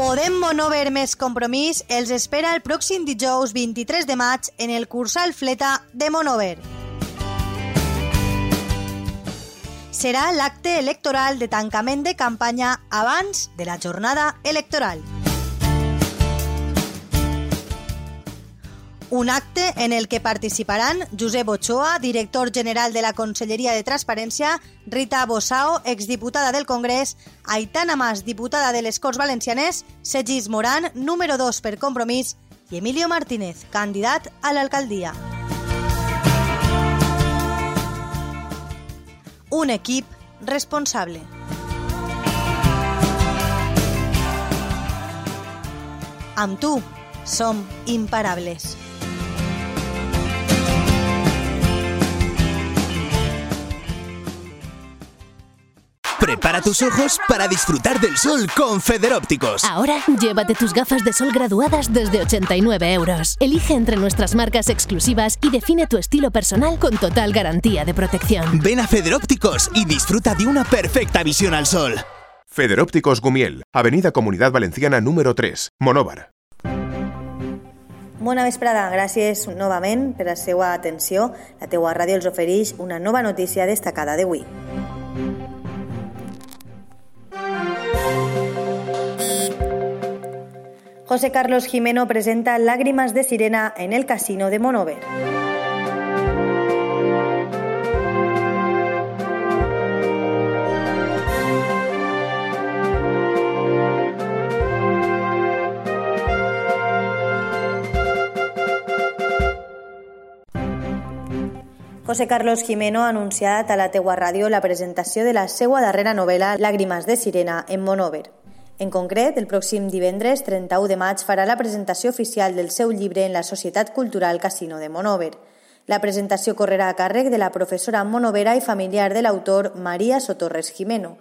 Podem Monover més compromís els espera el pròxim dijous 23 de maig en el Cursal Fleta de Monover. Serà l'acte electoral de tancament de campanya abans de la jornada electoral. Un acte en el que participaran Josep Ochoa, director general de la Conselleria de Transparència, Rita Bossao, exdiputada del Congrés, Aitana Mas, diputada de les Corts Valencianes, Segis Moran, número 2 per Compromís, i Emilio Martínez, candidat a l'alcaldia. Un equip responsable. Amb tu som imparables. Prepara tus ojos para disfrutar del sol con Federópticos. Ahora, llévate tus gafas de sol graduadas desde 89 euros. Elige entre nuestras marcas exclusivas y define tu estilo personal con total garantía de protección. Ven a Federópticos y disfruta de una perfecta visión al sol. Federópticos Gumiel, Avenida Comunidad Valenciana número 3, Monóvar. Bona vesprada, gràcies novament per la seva atenció. La teua ràdio els ofereix una nova notícia destacada d'avui. José Carlos Jimeno presenta Lágrimas de Sirena en el Casino de Monover. José Carlos Jimeno ha a la teua ràdio la presentació de la seva darrera novel·la Lágrimas de Sirena en Monover. En concret, el pròxim divendres 31 de maig farà la presentació oficial del seu llibre en la Societat Cultural Casino de Monover. La presentació correrà a càrrec de la professora monovera i familiar de l'autor Maria Sotorres Jimeno.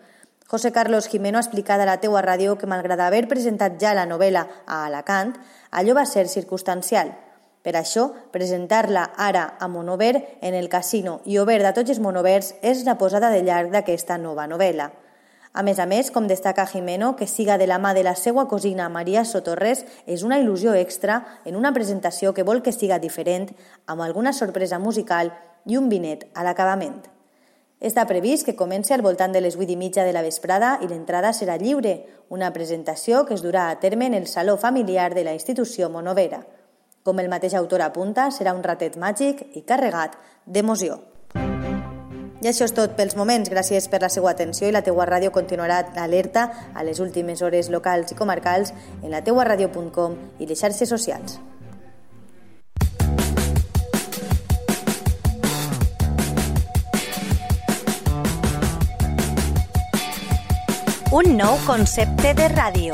José Carlos Jimeno ha explicat a la teua ràdio que malgrat haver presentat ja la novel·la a Alacant, allò va ser circumstancial. Per això, presentar-la ara a Monover en el casino i obert a tots els monovers és la posada de llarg d'aquesta nova novel·la. A més a més, com destaca Jimeno, que siga de la mà de la seva cosina Maria Sotorres és una il·lusió extra en una presentació que vol que siga diferent, amb alguna sorpresa musical i un vinet a l'acabament. Està previst que comenci al voltant de les 8 i mitja de la vesprada i l'entrada serà lliure, una presentació que es durà a terme en el saló familiar de la institució monovera. Com el mateix autor apunta, serà un ratet màgic i carregat d'emoció. I això és tot pels moments. Gràcies per la seva atenció i la teua ràdio continuarà alerta a les últimes hores locals i comarcals en la teuaradio.com i les xarxes socials. Un nou concepte de ràdio.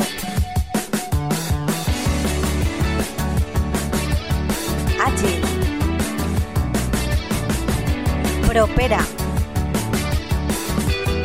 Àgil. Propera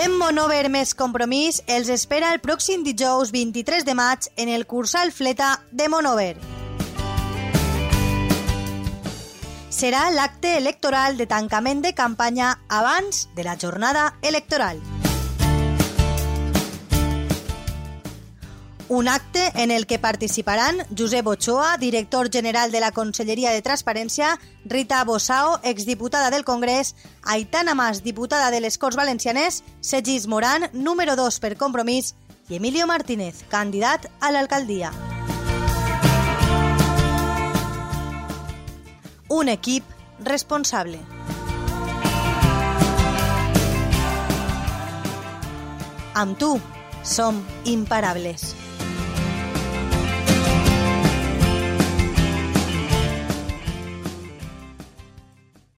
Podem Monover més compromís els espera el pròxim dijous 23 de maig en el Cursal Fleta de Monover. Serà l'acte electoral de tancament de campanya abans de la jornada electoral. Un acte en el que participaran Josep Ochoa, director general de la Conselleria de Transparència, Rita Bossao, exdiputada del Congrés, Aitana Mas, diputada de les Corts Valencianes, Segis Moran, número 2 per Compromís, i Emilio Martínez, candidat a l'alcaldia. Un equip responsable. Amb tu som imparables.